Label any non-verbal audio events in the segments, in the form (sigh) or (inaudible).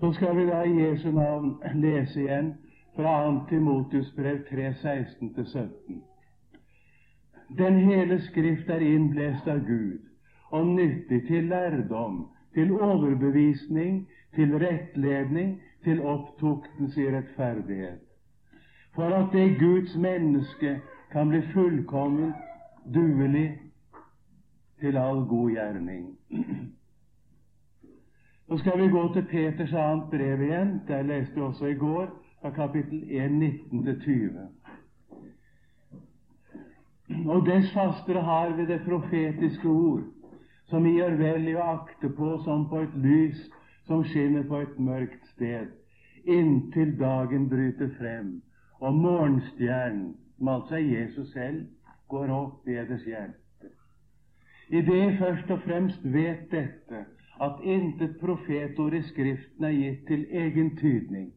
Så skal vi da i Jesu navn lese igjen fra 2. Timotius brev 3, 16-17. Den hele Skrift er innblest av Gud og nyttig til lærdom, til overbevisning, til rettledning, til opptuktens i rettferdighet, for at det Guds menneske kan bli fullkomment duelig til all god gjerning. (clears throat) Så skal vi gå til Peters annet brev igjen. Der leste vi også i går, fra kapittel 1, 19-20. Og dess fastere har vi det profetiske ord, som vi gjør vel i å akte på som på et lys som skinner på et mørkt sted, inntil dagen bryter frem, og morgenstjernen, som altså er Jesus selv, går opp i eders hjerte. I det først og fremst vet dette, at intet profetord i Skriften er gitt til egen tydning,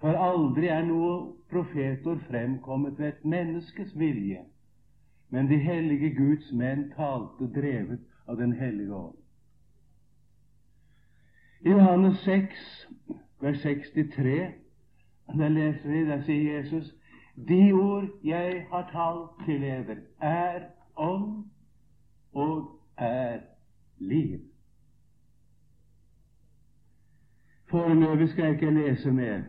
for aldri er noe profetord fremkommet ved et menneskes vilje, men de hellige Guds menn talte drevet av Den hellige ånd. I Johannes 6, vers 63, der leser vi, der sier Jesus De ord jeg har talt til eder, er ånd og er liv. Foreløpig skal jeg ikke lese mer.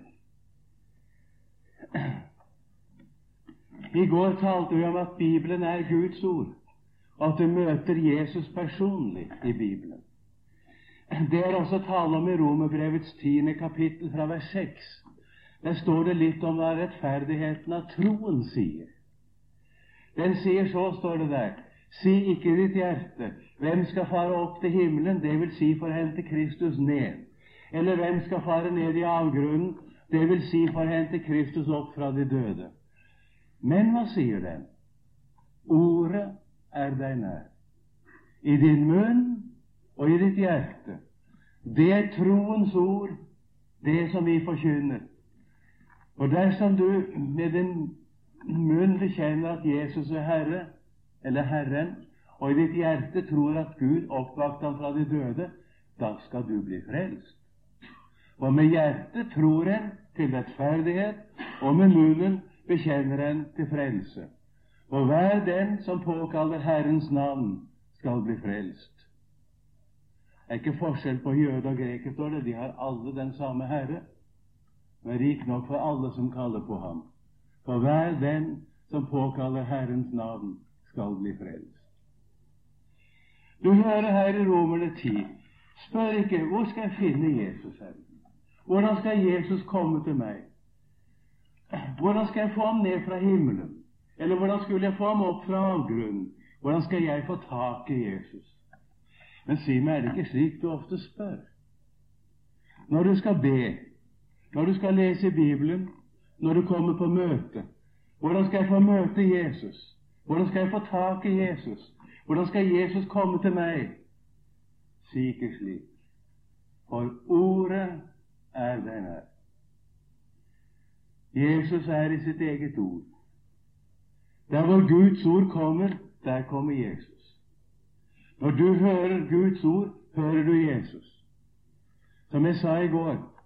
I går talte vi om at Bibelen er Guds ord, og at du møter Jesus personlig i Bibelen. Det er også tale om i Romerbrevets tiende kapittel fra vers 6. Der står det litt om hva rettferdigheten av troen sier. Den sier så, står det der, si ikke i ditt hjerte, hvem skal fare opp til himmelen, det vil si for å hente Kristus ned, eller hvem skal fare ned i avgrunnen, vil si for å hente Kristus opp fra de døde. Men hva sier den? Ordet er deg nær, i din munn og i ditt hjerte. Det er troens ord, det som vi forkynner. Og dersom du med din munn bekjenner at Jesus er Herre, eller Herren, og i ditt hjerte tror at Gud oppvakte ham fra de døde, da skal du bli frelst. For med hjertet tror en til rettferdighet, og med munnen bekjenner en til frelse. Og hver den som påkaller Herrens navn, skal bli frelst. Det er ikke forskjell på jøde og greker, står det. De har alle den samme Herre, men rik nok for alle som kaller på ham. For hver den som påkaller Herrens navn, skal bli frelst. Du hører her i Romerne 10. Spør ikke hvor skal jeg finne Jesus her? Hvordan skal Jesus komme til meg? Hvordan skal jeg få ham ned fra himmelen? Eller hvordan skulle jeg få ham opp fra avgrunnen? Hvordan skal jeg få tak i Jesus? Men si meg, er det ikke slik du ofte spør? Når du skal be, når du skal lese Bibelen, når du kommer på møte Hvordan skal jeg få møte Jesus? Hvordan skal jeg få tak i Jesus? Hvordan skal Jesus komme til meg? Si ikke slik. For ordet er den her. Jesus er i sitt eget ord. Der hvor Guds ord kommer, der kommer Jesus. Når du hører Guds ord, hører du Jesus. Som jeg sa i går,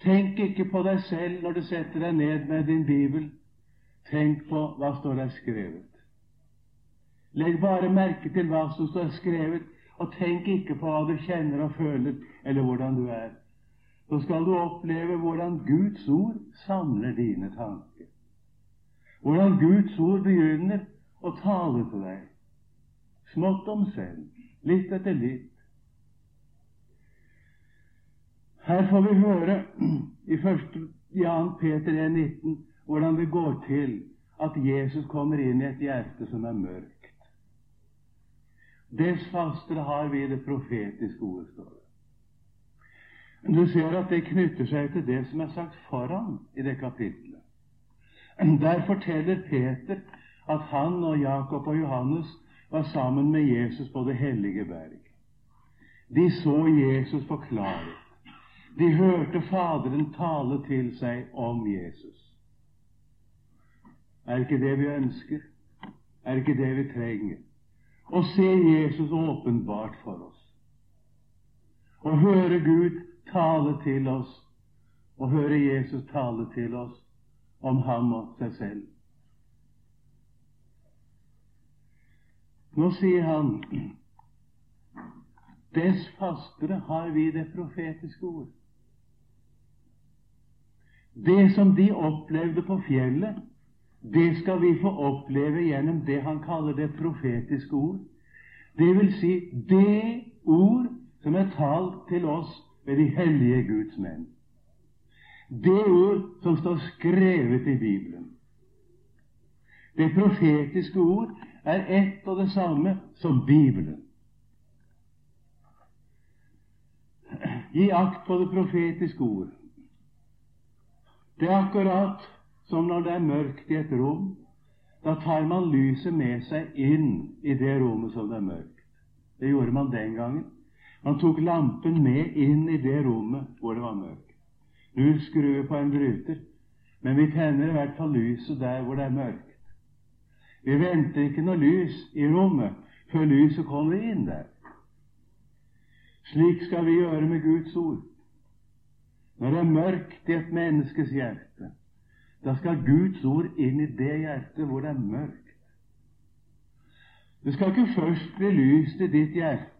tenk ikke på deg selv når du setter deg ned med din bibel. Tenk på hva står der skrevet. Legg bare merke til hva som står skrevet, og tenk ikke på hva du kjenner og føler, eller hvordan du er så skal du oppleve hvordan Guds ord samler dine tanker. Hvordan Guds ord begynner å tale til deg, smått om selv, litt etter litt. Her får vi høre i 1. Jan Peter 1,19 hvordan det går til at Jesus kommer inn i et hjerte som er mørkt. Dess fastere har vi det profetiske ordet, står. Du ser at det knytter seg til det som er sagt foran i det kapitlet. Der forteller Peter at han og Jakob og Johannes var sammen med Jesus på det hellige berg. De så Jesus forklare. De hørte Faderen tale til seg om Jesus. Er ikke det vi ønsker? Er ikke det vi trenger? Å se Jesus åpenbart for oss. Å høre Gud tale til oss og høre Jesus tale til oss om ham og seg selv. Nå sier han dess fastere har vi det profetiske ord. Det som de opplevde på fjellet, det skal vi få oppleve gjennom det han kaller det profetiske ord. Det vil si det ord som er talt til oss ved de hellige Guds menn. Det ord som står skrevet i Bibelen. Det profetiske ord er ett og det samme som Bibelen. Gi akt på det profetiske ord. Det er akkurat som når det er mørkt i et rom. Da tar man lyset med seg inn i det rommet som det er mørkt. Det gjorde man den gangen. Man tok lampen med inn i det rommet hvor det var mørkt. Nå skrur vi på en bryter, men vi tenner i hvert fall lyset der hvor det er mørkt. Vi venter ikke noe lys i rommet før lyset kommer inn der. Slik skal vi gjøre med Guds ord. Når det er mørkt i et menneskes hjerte, da skal Guds ord inn i det hjertet hvor det er mørkt. Det skal ikke først bli lyst i ditt hjerte,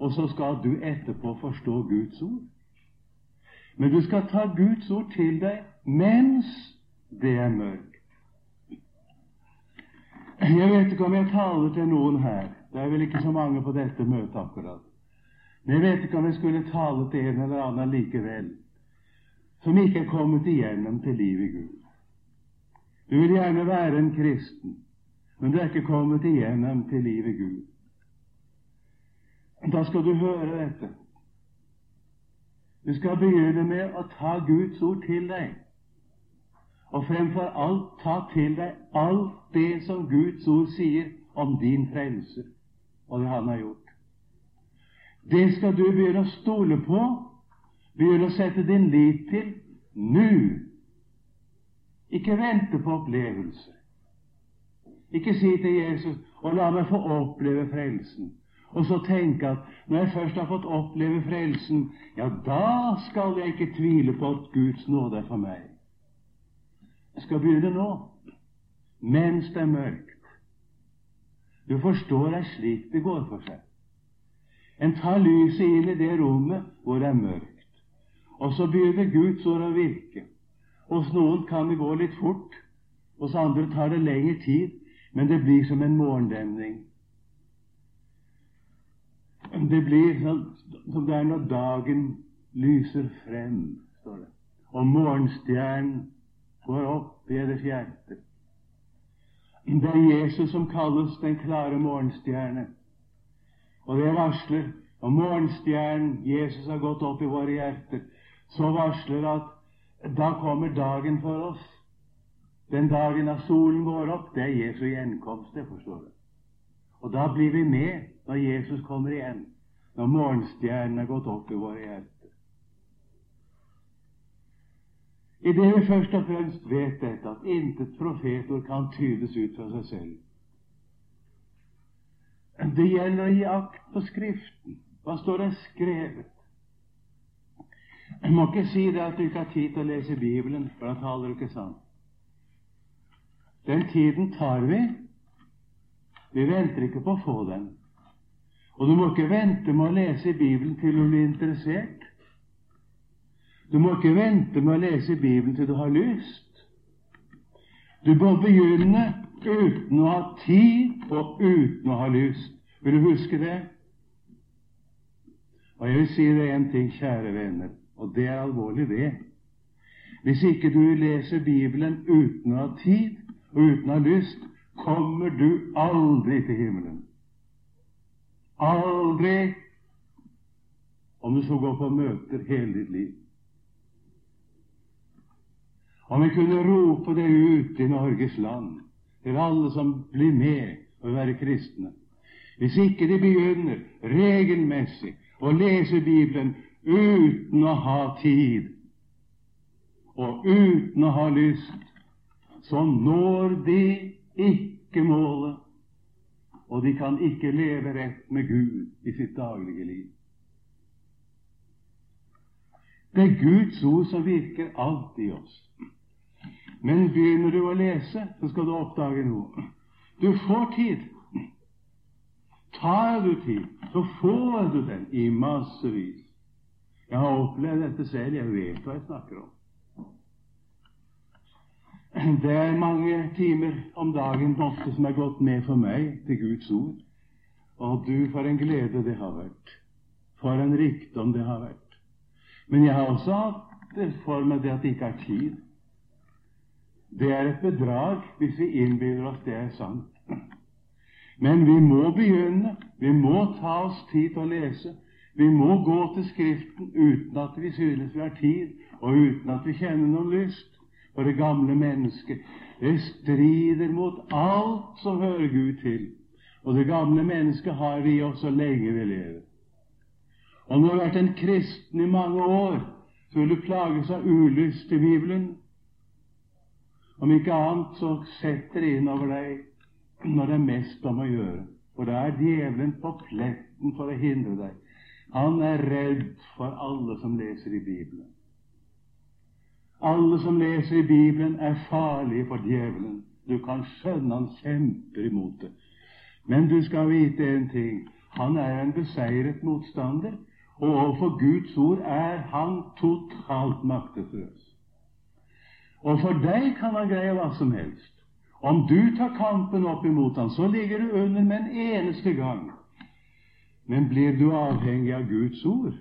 og så skal du etterpå forstå Guds ord. Men du skal ta Guds ord til deg mens det er mørkt. Jeg vet ikke om jeg taler til noen her. Det er vel ikke så mange på dette møtet akkurat. Men jeg vet ikke om jeg skulle tale til en eller annen likevel, som ikke er kommet igjennom til livet i Gud. Du vil gjerne være en kristen, men du er ikke kommet igjennom til livet i Gud. Da skal du høre dette. Du skal begynne med å ta Guds ord til deg, og fremfor alt ta til deg alt det som Guds ord sier om din frelse og det Han har gjort. Det skal du begynne å stole på, begynne å sette din lit til nå ikke vente på opplevelser. Ikke si til Jesus og la meg få oppleve frelsen, og så tenke at når jeg først har fått oppleve frelsen, ja, da skal jeg ikke tvile på at Guds nåde er for meg. Jeg skal begynne nå, mens det er mørkt. Du forstår det er slik det går for seg. En tar lyset inn i det rommet hvor det er mørkt, og så begynner Guds ord å virke. Hos noen kan det gå litt fort, hos andre tar det lengre tid, men det blir som en morgendemning. Det blir som det er når dagen lyser frem, står det, og morgenstjernen går opp i deres hjerte. Det er Jesus som kalles den klare morgenstjerne, og det varsler om morgenstjernen Jesus har gått opp i våre hjerter, så varsler at da kommer dagen for oss. Den dagen da solen går opp, det er Jesu gjenkomst, det forstår du. Og da blir vi med når Jesus kommer igjen, når morgenstjernen er gått opp i våre hjerter. I det vi først og fremst vet dette, at intet profetord kan tydes ut fra seg selv. Det gjelder å gi akt på Skriften. Hva står det skrevet? Jeg må ikke si det at du ikke har tid til å lese Bibelen, for da taler du ikke sant. Den tiden tar vi. Vi venter ikke på å få den. Og du må ikke vente med å lese Bibelen til du blir interessert. Du må ikke vente med å lese Bibelen til du har lyst. Du må begynne uten å ha tid og uten å ha lyst. Vil du huske det? Og jeg vil si deg en ting, kjære venner. Og det er alvorlig, det. Hvis ikke du leser Bibelen uten å ha tid og uten å ha lyst, kommer du aldri til himmelen. Aldri, om du så går på møter hele ditt liv. Om vi kunne rope det ut i Norges land, til alle som blir med å være kristne Hvis ikke de begynner regelmessig å lese Bibelen uten å ha tid og uten å ha lyst, så når de ikke målet, og de kan ikke leve rett med Gud i sitt daglige liv. Det er Guds ord som virker alt i oss. Men begynner du å lese, så skal du oppdage noe. Du får tid. Tar du tid, så får du den i massevis. Jeg har opplevd dette selv. Jeg vet hva jeg snakker om. Det er mange timer om dagen ofte som er gått med for meg til Guds ord. Og du, for en glede det har vært. For en rikdom det har vært. Men jeg har også hatt det for meg det at det ikke er tid. Det er et bedrag hvis vi innbiller oss det er sant. Men vi må begynne. Vi må ta oss tid til å lese. Vi må gå til Skriften uten at vi synes vi har tid, og uten at vi kjenner noen lyst. For det gamle mennesket, det strider mot alt som hører Gud til. Og det gamle mennesket har vi oss så lenge vi lever. Om du har vært en kristen i mange år, så vil du plages av ulyst i Bibelen. Om ikke annet, så setter det inn over deg når det er mest om å gjøre. For da er djevelen på pletten for å hindre deg. Han er redd for alle som leser i Bibelen. Alle som leser i Bibelen, er farlige for djevelen. Du kan skjønne han kjemper imot det. Men du skal vite en ting. Han er en beseiret motstander, og overfor Guds ord er han totalt maktesløs. Og for deg kan han greie hva som helst. Om du tar kampen opp imot ham, så ligger du under med en eneste gang. Men blir du avhengig av Guds ord,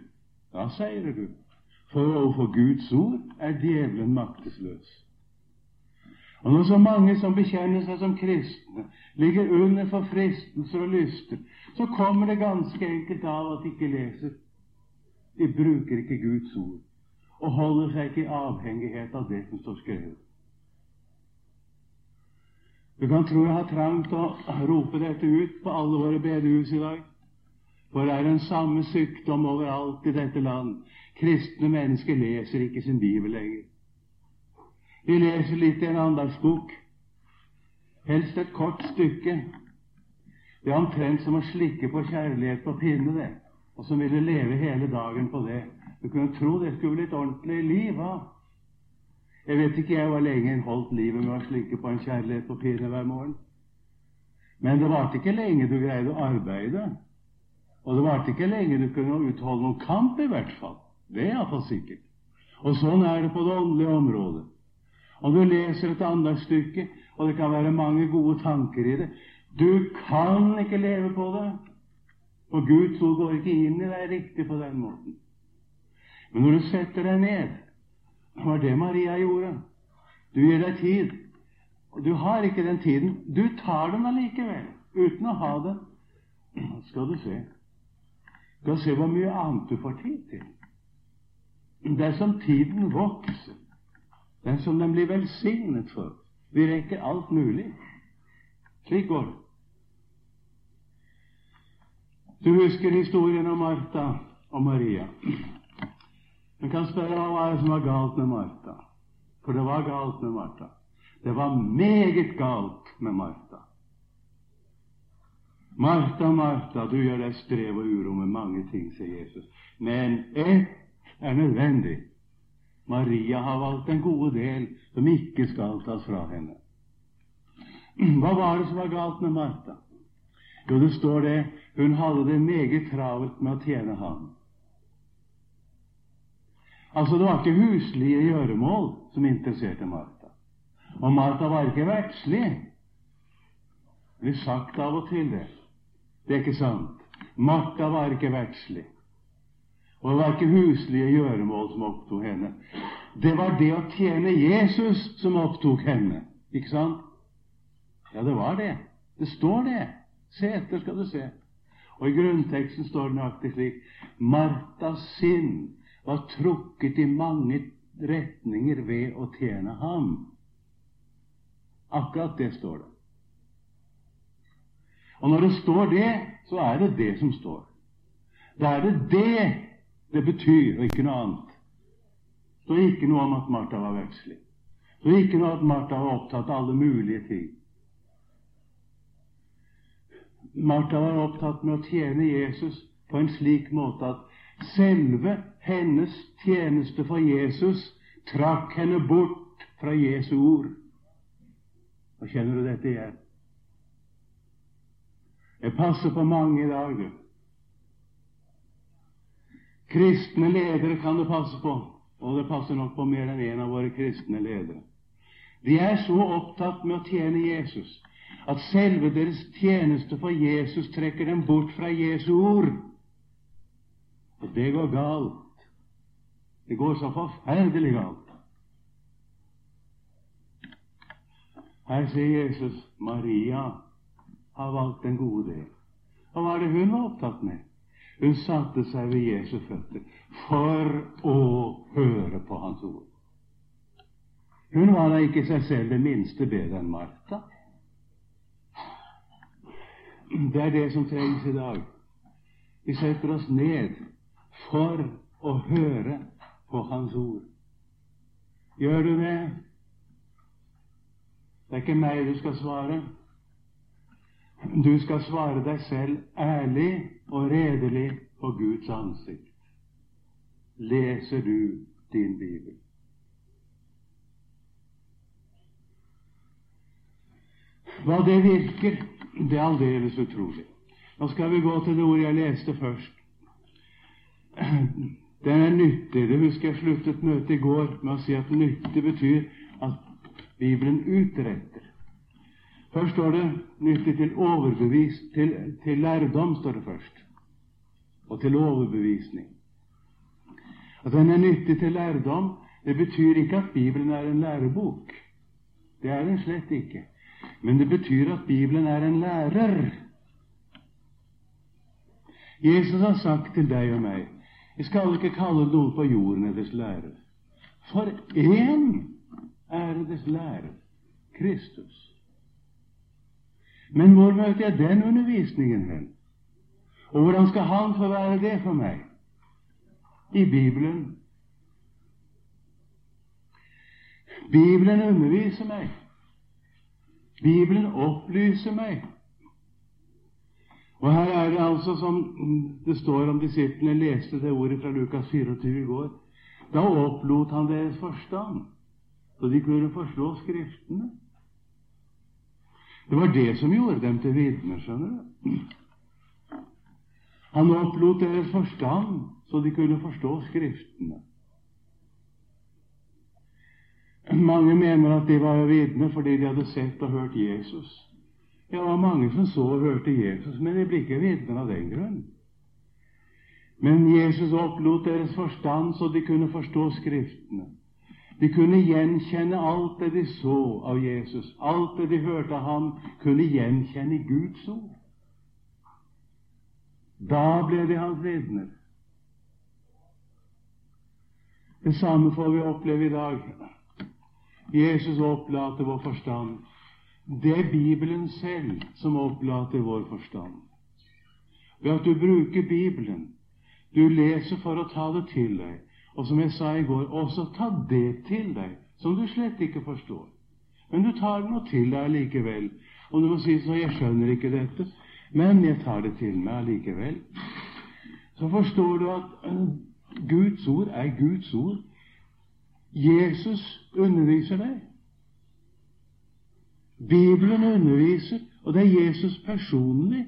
da seirer du. For overfor Guds ord er djevelen maktesløs. Og når så mange som bekjenner seg som kristne, ligger under for fristelser og lyster, så kommer det ganske enkelt av at de ikke leser de bruker ikke Guds ord og holder seg ikke i avhengighet av det som står skrevet. Du kan tro jeg har trangt å rope dette ut på alle våre bedehus i dag. For det er den samme sykdom overalt i dette land. Kristne mennesker leser ikke sin bibel lenger. De leser litt i en andagsbok, helst et kort stykke. Det er omtrent som å slikke på kjærlighet på pinne, det og som ville leve hele dagen på det. Du kunne tro det skulle bli et ordentlig liv av. Jeg vet ikke jeg hvor lenge en holdt livet med å slikke på en kjærlighet på pinne hver morgen. Men det varte ikke lenge du greide å arbeide. Og det varte ikke lenge du kunne utholde noen kamp, i hvert fall. Det er iallfall sikkert. Og sånn er det på det åndelige området. Om du leser et andagsstykke, og det kan være mange gode tanker i det Du kan ikke leve på det. Og Guds ord går ikke inn i deg riktig på den måten. Men når du setter deg ned Det var det Maria gjorde. Du gir deg tid. Og du har ikke den tiden. Du tar den allikevel, uten å ha den. Skal du se. Skal se hvor mye annet du får tid til. Det er som tiden vokser. Det er som den blir velsignet for. Vi rekker alt mulig. Slik går det. Du husker historien om Martha og Maria. Du kan spørre hva var det som var galt med Martha. For det var galt med Martha. Det var meget galt med Martha. Martha, Martha, du gjør deg strev og uro med mange ting, sier Jesus. Men ett er nødvendig. Maria har valgt den gode del som ikke skal tas fra henne. (clears throat) Hva var det som var galt med Martha? Jo, det står det hun hadde det meget travelt med å tjene ham. Altså, det var ikke huslige gjøremål som interesserte Martha. Og Martha var ikke verdslig. Det blir sagt av og til, det. Det er ikke sant. Martha var ikke verdslig. Og det var ikke huslige gjøremål som opptok henne. Det var det å tjene Jesus som opptok henne. Ikke sant? Ja, det var det. Det står det. Se etter, skal du se. Og i grunnteksten står det nøyaktig slik Martas sinn var trukket i mange retninger ved å tjene ham. Akkurat det står det. Og når det står det, så er det det som står. Da er det det det betyr, ikke noe annet. Det er ikke noe om at Martha var vekslig. Det er ikke noe at Martha var opptatt av alle mulige ting. Martha var opptatt med å tjene Jesus på en slik måte at selve hennes tjeneste for Jesus trakk henne bort fra Jesu ord. Og kjenner du dette igjen? Det passer på mange i dag. Kristne ledere kan det passe på, og det passer nok på mer enn én en av våre kristne ledere. De er så opptatt med å tjene Jesus at selve deres tjeneste for Jesus trekker dem bort fra Jesu ord. Og det går galt. Det går så forferdelig galt. Her sier Jesus Maria har valgt en god del. Og hva er det hun var opptatt med? Hun satte seg ved Jesu føtter for å høre på Hans ord. Hun var da ikke seg selv det minste bedre enn Martha. Det er det som trengs i dag. Vi setter oss ned for å høre på Hans ord. Gjør du det? Det er ikke meg du skal svare. Du skal svare deg selv ærlig og redelig på Guds ansikt. Leser du din bibel? Hva det virker, det er aldeles utrolig. Nå skal vi gå til det ordet jeg leste først. Den er nyttig. Det husker jeg sluttet møtet i går med å si at nyttig betyr at Bibelen utretter. Først står det nyttig til overbevis, til, til lærdom, står det først, og til overbevisning. At den er nyttig til lærdom, det betyr ikke at Bibelen er en lærebok. Det er den slett ikke. Men det betyr at Bibelen er en lærer. Jesus har sagt til deg og meg jeg skal ikke kalle noen på jorden deres lærer. For én er deres lærer, Kristus. Men hvor møter jeg den undervisningen hen? Og hvordan skal han få være det for meg? I Bibelen. Bibelen underviser meg. Bibelen opplyser meg. Og her er det altså som det står om disiplene leste det ordet fra Lukas 24 i går. Da opplot han deres forstand, så de kunne forstå Skriftene. Det var det som gjorde dem til vitner, skjønner du. Han opplot deres forstand, så de kunne forstå Skriftene. Mange mener at de var vitner fordi de hadde sett og hørt Jesus. Ja, det var mange som så og hørte Jesus, men de ble ikke vitner av den grunn. Men Jesus opplot deres forstand, så de kunne forstå Skriftene. De kunne gjenkjenne alt det de så av Jesus, alt det de hørte av ham, kunne gjenkjenne Guds ord. Da ble de hans vitner. Det samme får vi oppleve i dag. Jesus opplater vår forstand. Det er Bibelen selv som opplater vår forstand. Ved at du bruker Bibelen, du leser for å ta det til deg, og som jeg sa i går, også ta det til deg som du slett ikke forstår. Men du tar nå til deg allikevel. Og du må si så 'Jeg skjønner ikke dette', men jeg tar det til meg allikevel. Så forstår du at uh, Guds ord er Guds ord. Jesus underviser deg. Bibelen underviser, og det er Jesus personlig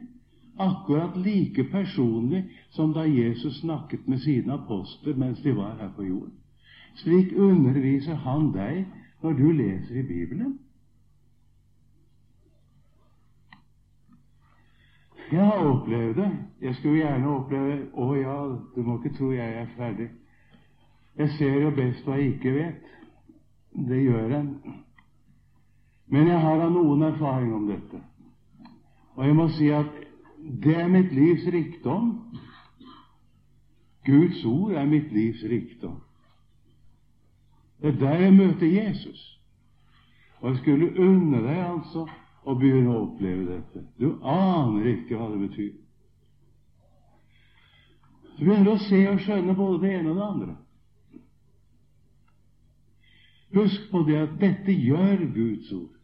akkurat like personlig som da Jesus snakket med sine apostler mens de var her på jorden. Slik underviser han deg når du leser i Bibelen. Jeg har opplevd det. Jeg skulle gjerne oppleve Å ja, du må ikke tro jeg er ferdig. Jeg ser jo best hva jeg ikke vet. Det gjør en. Men jeg har da noen erfaring om dette. Og jeg må si at det er mitt livs rikdom. Guds ord er mitt livs rikdom. Det er der jeg møter Jesus. Og jeg skulle unne deg altså å begynne å oppleve dette. Du aner ikke hva det betyr. Så begynner du å se og skjønne både det ene og det andre. Husk på det at dette gjør Guds ord.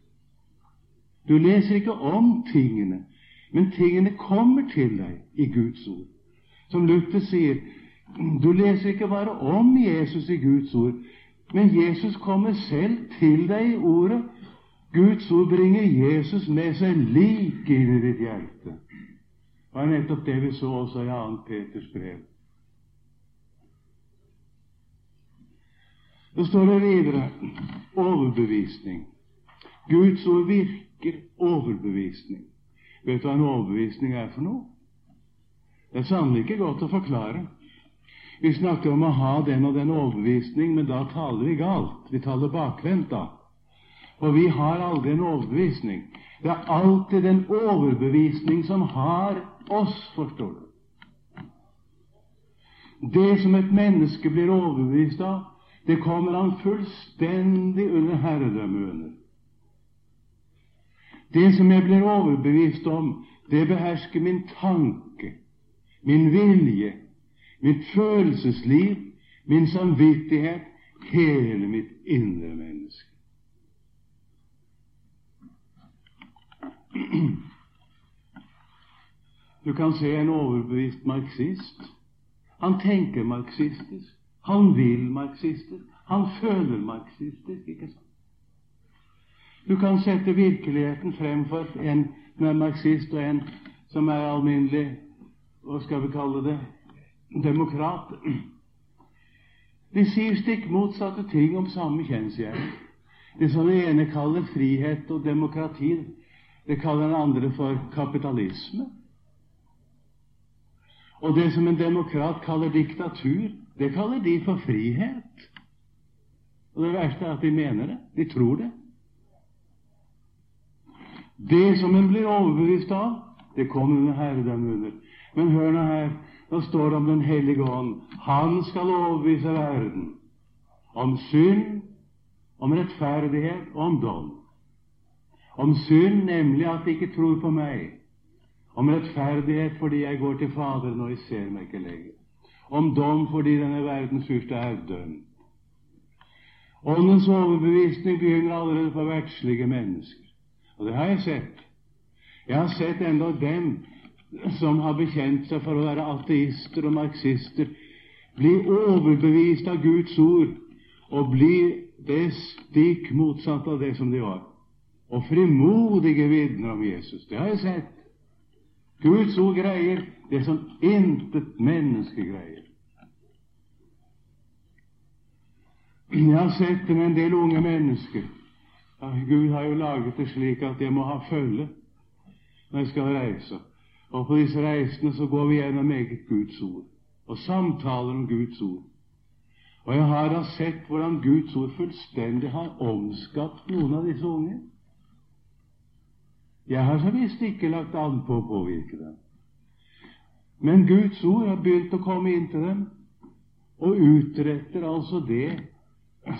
Du leser ikke om tingene, men tingene kommer til deg i Guds ord. Som Luther sier, Du leser ikke bare om Jesus i Guds ord, men Jesus kommer selv til deg i ordet. Guds ord bringer Jesus med seg like inn i ditt hjerte. Det var nettopp det vi så også i 2. Peters brev. Så står det videre overbevisning. Guds ord virker overbevisning. Vet du hva en overbevisning er for noe? Det er sannelig ikke godt å forklare. Vi snakker om å ha den og den overbevisning, men da taler vi galt. Vi taler bakvendt da. Og vi har aldri en overbevisning. Det er alltid en overbevisning som har oss, forstår du. Det som et menneske blir overbevist av, det kommer han fullstendig under herredømme under. Det som jeg blir overbevist om, det behersker min tanke, min vilje, mitt følelsesliv, min samvittighet, hele mitt indre menneske. Du kan se en overbevist marxist. Han tenker marxistisk, han vil marxistisk, han føler marxistisk. ikke sant? Du kan sette virkeligheten frem for en som er marxist, og en som er alminnelig hva skal vi kalle det demokrat. De sier stikk motsatte ting om samme kjensgjerning. Det som den ene kaller frihet og demokrati, det kaller den andre for kapitalisme. Og det som en demokrat kaller diktatur, det kaller de for frihet. Og det verste er at de mener det. De tror det. Det som en blir overbevist av, det kommer under herredømme under. Men hør nå her, nå står det om Den hellige ånd. Han skal overbevise verden om synd, om rettferdighet og om dom. Om synd, nemlig at de ikke tror på meg. Om rettferdighet fordi jeg går til Faderen og jeg ser meg ikke lenger. Om dom fordi denne verdens første er dømt. Åndens overbevisning begynner allerede for verdslige mennesker. Og det har jeg sett. Jeg har sett enda dem som har bekjent seg for å være ateister og marxister, bli overbevist av Guds ord og bli det stikk motsatt av det som de var. Og frimodige vitner om Jesus. Det har jeg sett. Guds ord greier det som intet menneske greier. Jeg har sett det med en del unge mennesker. Gud har jo laget det slik at jeg må ha følge når jeg skal reise. Og på disse reisene så går vi gjennom eget Guds ord og samtaler om Guds ord. Og jeg har da sett hvordan Guds ord fullstendig har omskapt noen av disse unge. Jeg har så visst ikke lagt an på å påvirke dem. Men Guds ord har begynt å komme inn til dem, og utretter altså det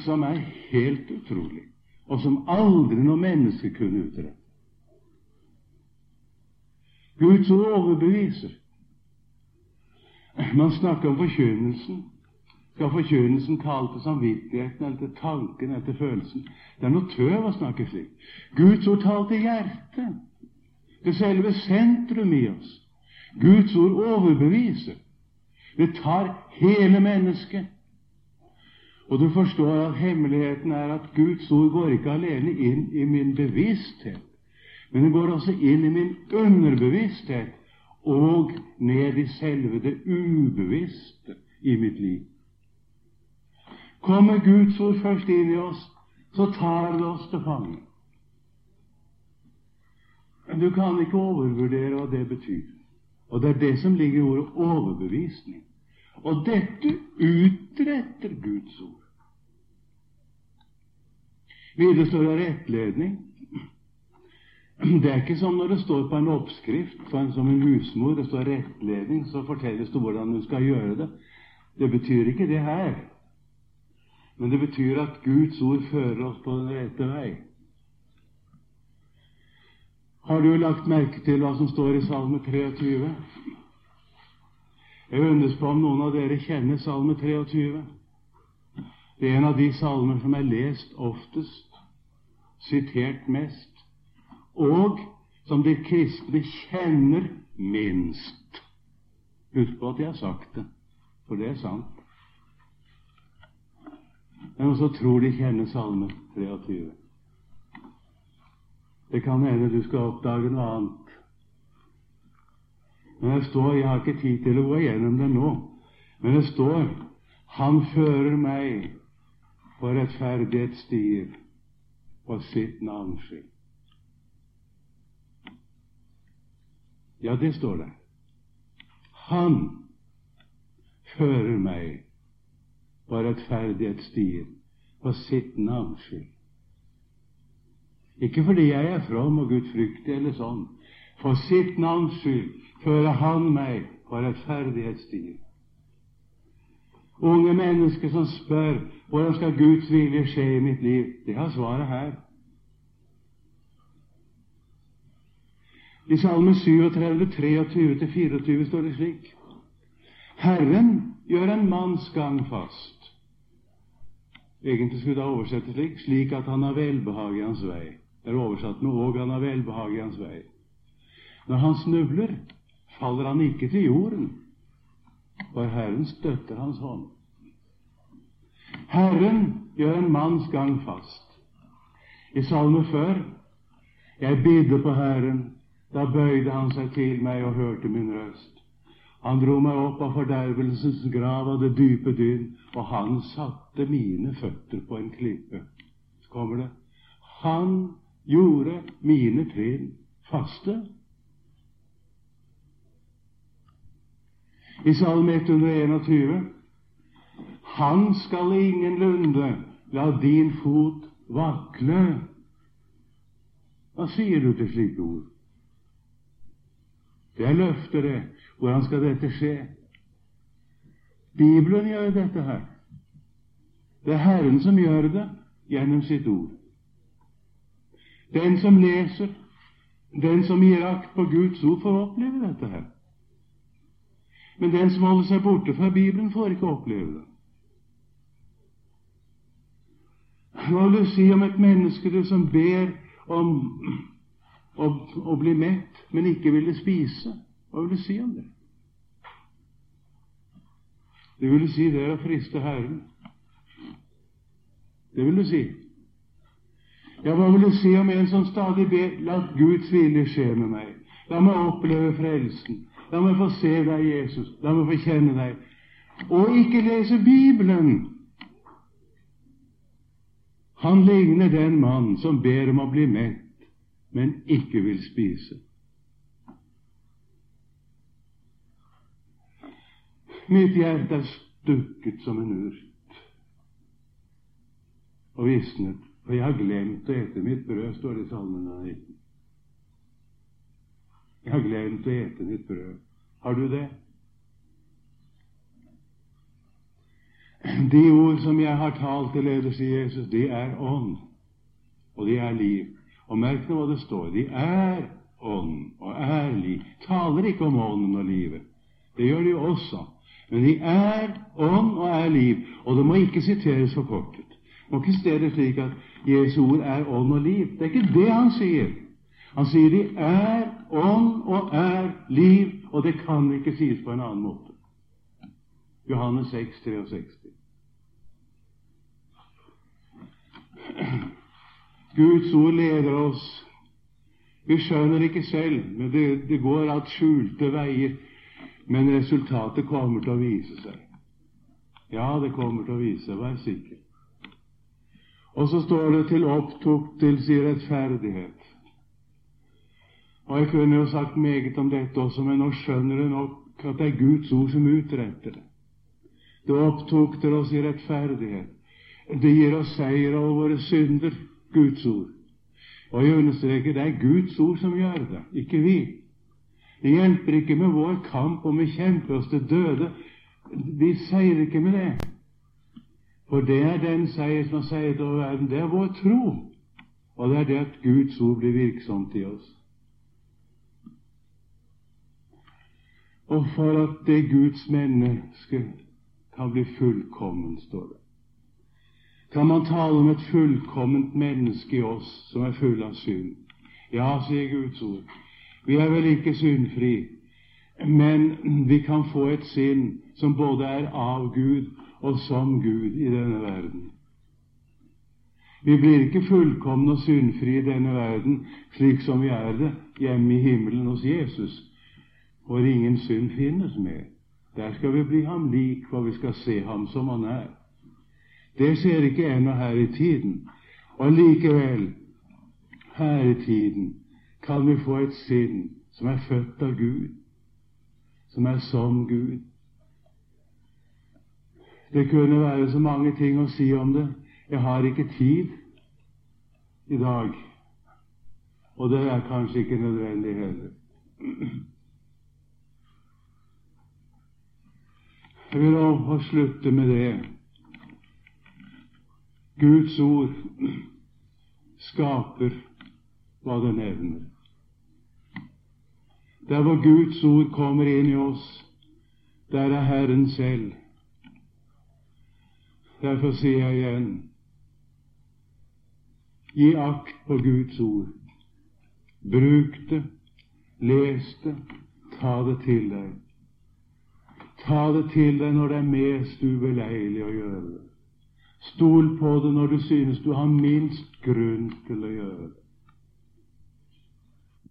som er helt utrolig, og som aldri noe menneske kunne utrette. Guds ord overbeviser. Man snakker om forkynnelsen. Skal forkynnelsen tale til samvittigheten eller til tanken eller til følelsen? Det er noe tøv å snakke slik. Guds ord taler til hjertet, til selve sentrum i oss. Guds ord overbeviser. Det tar hele mennesket. Og du forstår at hemmeligheten er at Guds ord går ikke alene inn i min bevissthet, men det går også inn i min underbevissthet og ned i selve det ubevisste i mitt liv. Kommer Guds ord først inn i oss, så tar det oss til fange. Men du kan ikke overvurdere hva det betyr. Og det er det som ligger i ordet overbevisning. Og dette utretter Guds ord. Videre står det rettledning. Det er ikke som når det står på en oppskrift en, som en husmor, det står rettledning, så fortelles det hvordan hun skal gjøre det. Det betyr ikke det her. Men det betyr at Guds ord fører oss på den rette vei. Har du lagt merke til hva som står i Salme 23? Jeg undres på om noen av dere kjenner Salme 23. Det er en av de salmer som er lest oftest, sitert mest og som de kristne kjenner minst. Husk på at jeg har sagt det. For det er sant. Men også tror de kjenner Salme 23. Det kan hende du skal oppdage noe annet. Men det står Jeg har ikke tid til å gå igjennom det nå. Men det står Han fører meg på rettferdighetsstier for sitt navnskilt. Ja, det står der. Han fører meg på rettferdighetsstien på sitt navns skyld. Ikke fordi jeg er from og gudfryktig eller sånn. For sitt navns skyld fører Han meg på rettferdighetsstier. Unge mennesker som spør hvordan skal Guds vilje skje i mitt liv, de har svaret her. I Salme 37, 23-24 står det slik Herren gjør en manns gang fast. Egentlig skulle det oversettes slik slik at han har velbehag i hans vei. Det er oversatt med 'og han har velbehag i hans vei'. Når han snubler, faller han ikke til jorden, for Herren støtter hans hånd. Herren gjør en manns gang fast. I salme før Jeg bidde på Herren, da bøyde Han seg til meg og hørte min røst. Han dro meg opp av fordervelsens grav av det dype dyn, og han satte mine føtter på en klippe. Så kommer det Han gjorde mine trinn faste. I Salme 121 Han skal ingenlunde la din fot vakle. Hva sier du til slike ord? Det er løfter, det. Hvordan skal dette skje? Bibelen gjør dette her. Det er Herren som gjør det gjennom sitt ord. Den som leser, den som gir akt på Guds ord, får oppleve dette her. Men den som holder seg borte fra Bibelen, får ikke oppleve det. Hva vil du si om et menneske som ber om å, å bli mett, men ikke ville spise? Hva vil du si om det? Det vil du si det er å friste Herren. Det vil du si. Ja, hva vil du si om en som stadig ber La Guds vilje skje med meg. La meg oppleve frelsen. La meg få se deg, Jesus. La meg få kjenne deg. Og ikke lese Bibelen. Han ligner den mann som ber om å bli mett, men ikke vil spise. Mitt hjerte er stukket som en urt og visnet, for jeg har glemt å ete mitt brød, står det i Salmen 19. Jeg har glemt å ete mitt brød. Har du det? De ord som jeg har talt til dere, sier Jesus, de er ånd, og de er liv. Og merk nå hva det står. De er ånd og er liv. Taler ikke om ånden og livet. Det gjør de også. Men de er ånd og er liv, og det må ikke siteres forkortet. Det må ikke siteres slik at Jesu ord er ånd og liv. Det er ikke det han sier. Han sier de er ånd og er liv, og det kan ikke sies på en annen måte. Johannes 6, 63. Guds ord leder oss. Vi skjønner ikke selv, men det, det går at skjulte veier men resultatet kommer til å vise seg. Ja, det kommer til å vise seg, vær sikker. Og så står det 'til opptukt til sin rettferdighet'. Og Jeg kunne jo sagt meget om dette også, men nå skjønner du nok at det er Guds ord som utretter det. Det opptukter oss i rettferdighet. Det gir oss seier over våre synder, Guds ord. Og jeg understreker det er Guds ord som gjør det, ikke vi. Det hjelper ikke med vår kamp om vi kjemper oss til døde. Vi seier ikke med det. For det er den seier som har seiret over verden. Det er vår tro. Og det er det at Guds ord blir virksomt i oss. Og for at det Guds menneske kan bli fullkommen, står det. Kan man tale om et fullkomment menneske i oss som er full av synd? Ja, sier Guds ord. Vi er vel ikke syndfri, Men vi kan få et sinn som både er av Gud og som Gud i denne verden. Vi blir ikke fullkomne og syndfrie i denne verden slik som vi er det hjemme i himmelen hos Jesus, hvor ingen synd finnes med. Der skal vi bli ham lik, for vi skal se ham som han er. Det skjer ikke ennå her i tiden. Og likevel, her i tiden, kan vi få et sinn som er født av Gud, som er som Gud. Det kunne være så mange ting å si om det. Jeg har ikke tid i dag, og det er kanskje ikke nødvendig heller. Jeg vil også slutte med det. Guds ord skaper hva det nevner. Der hvor Guds ord kommer inn i oss, der er Herren selv. Derfor sier jeg igjen gi akt på Guds ord. Bruk det, les det, ta det til deg. Ta det til deg når det er mest ubeleilig å gjøre det. Stol på det når du synes du har minst grunn til å gjøre det.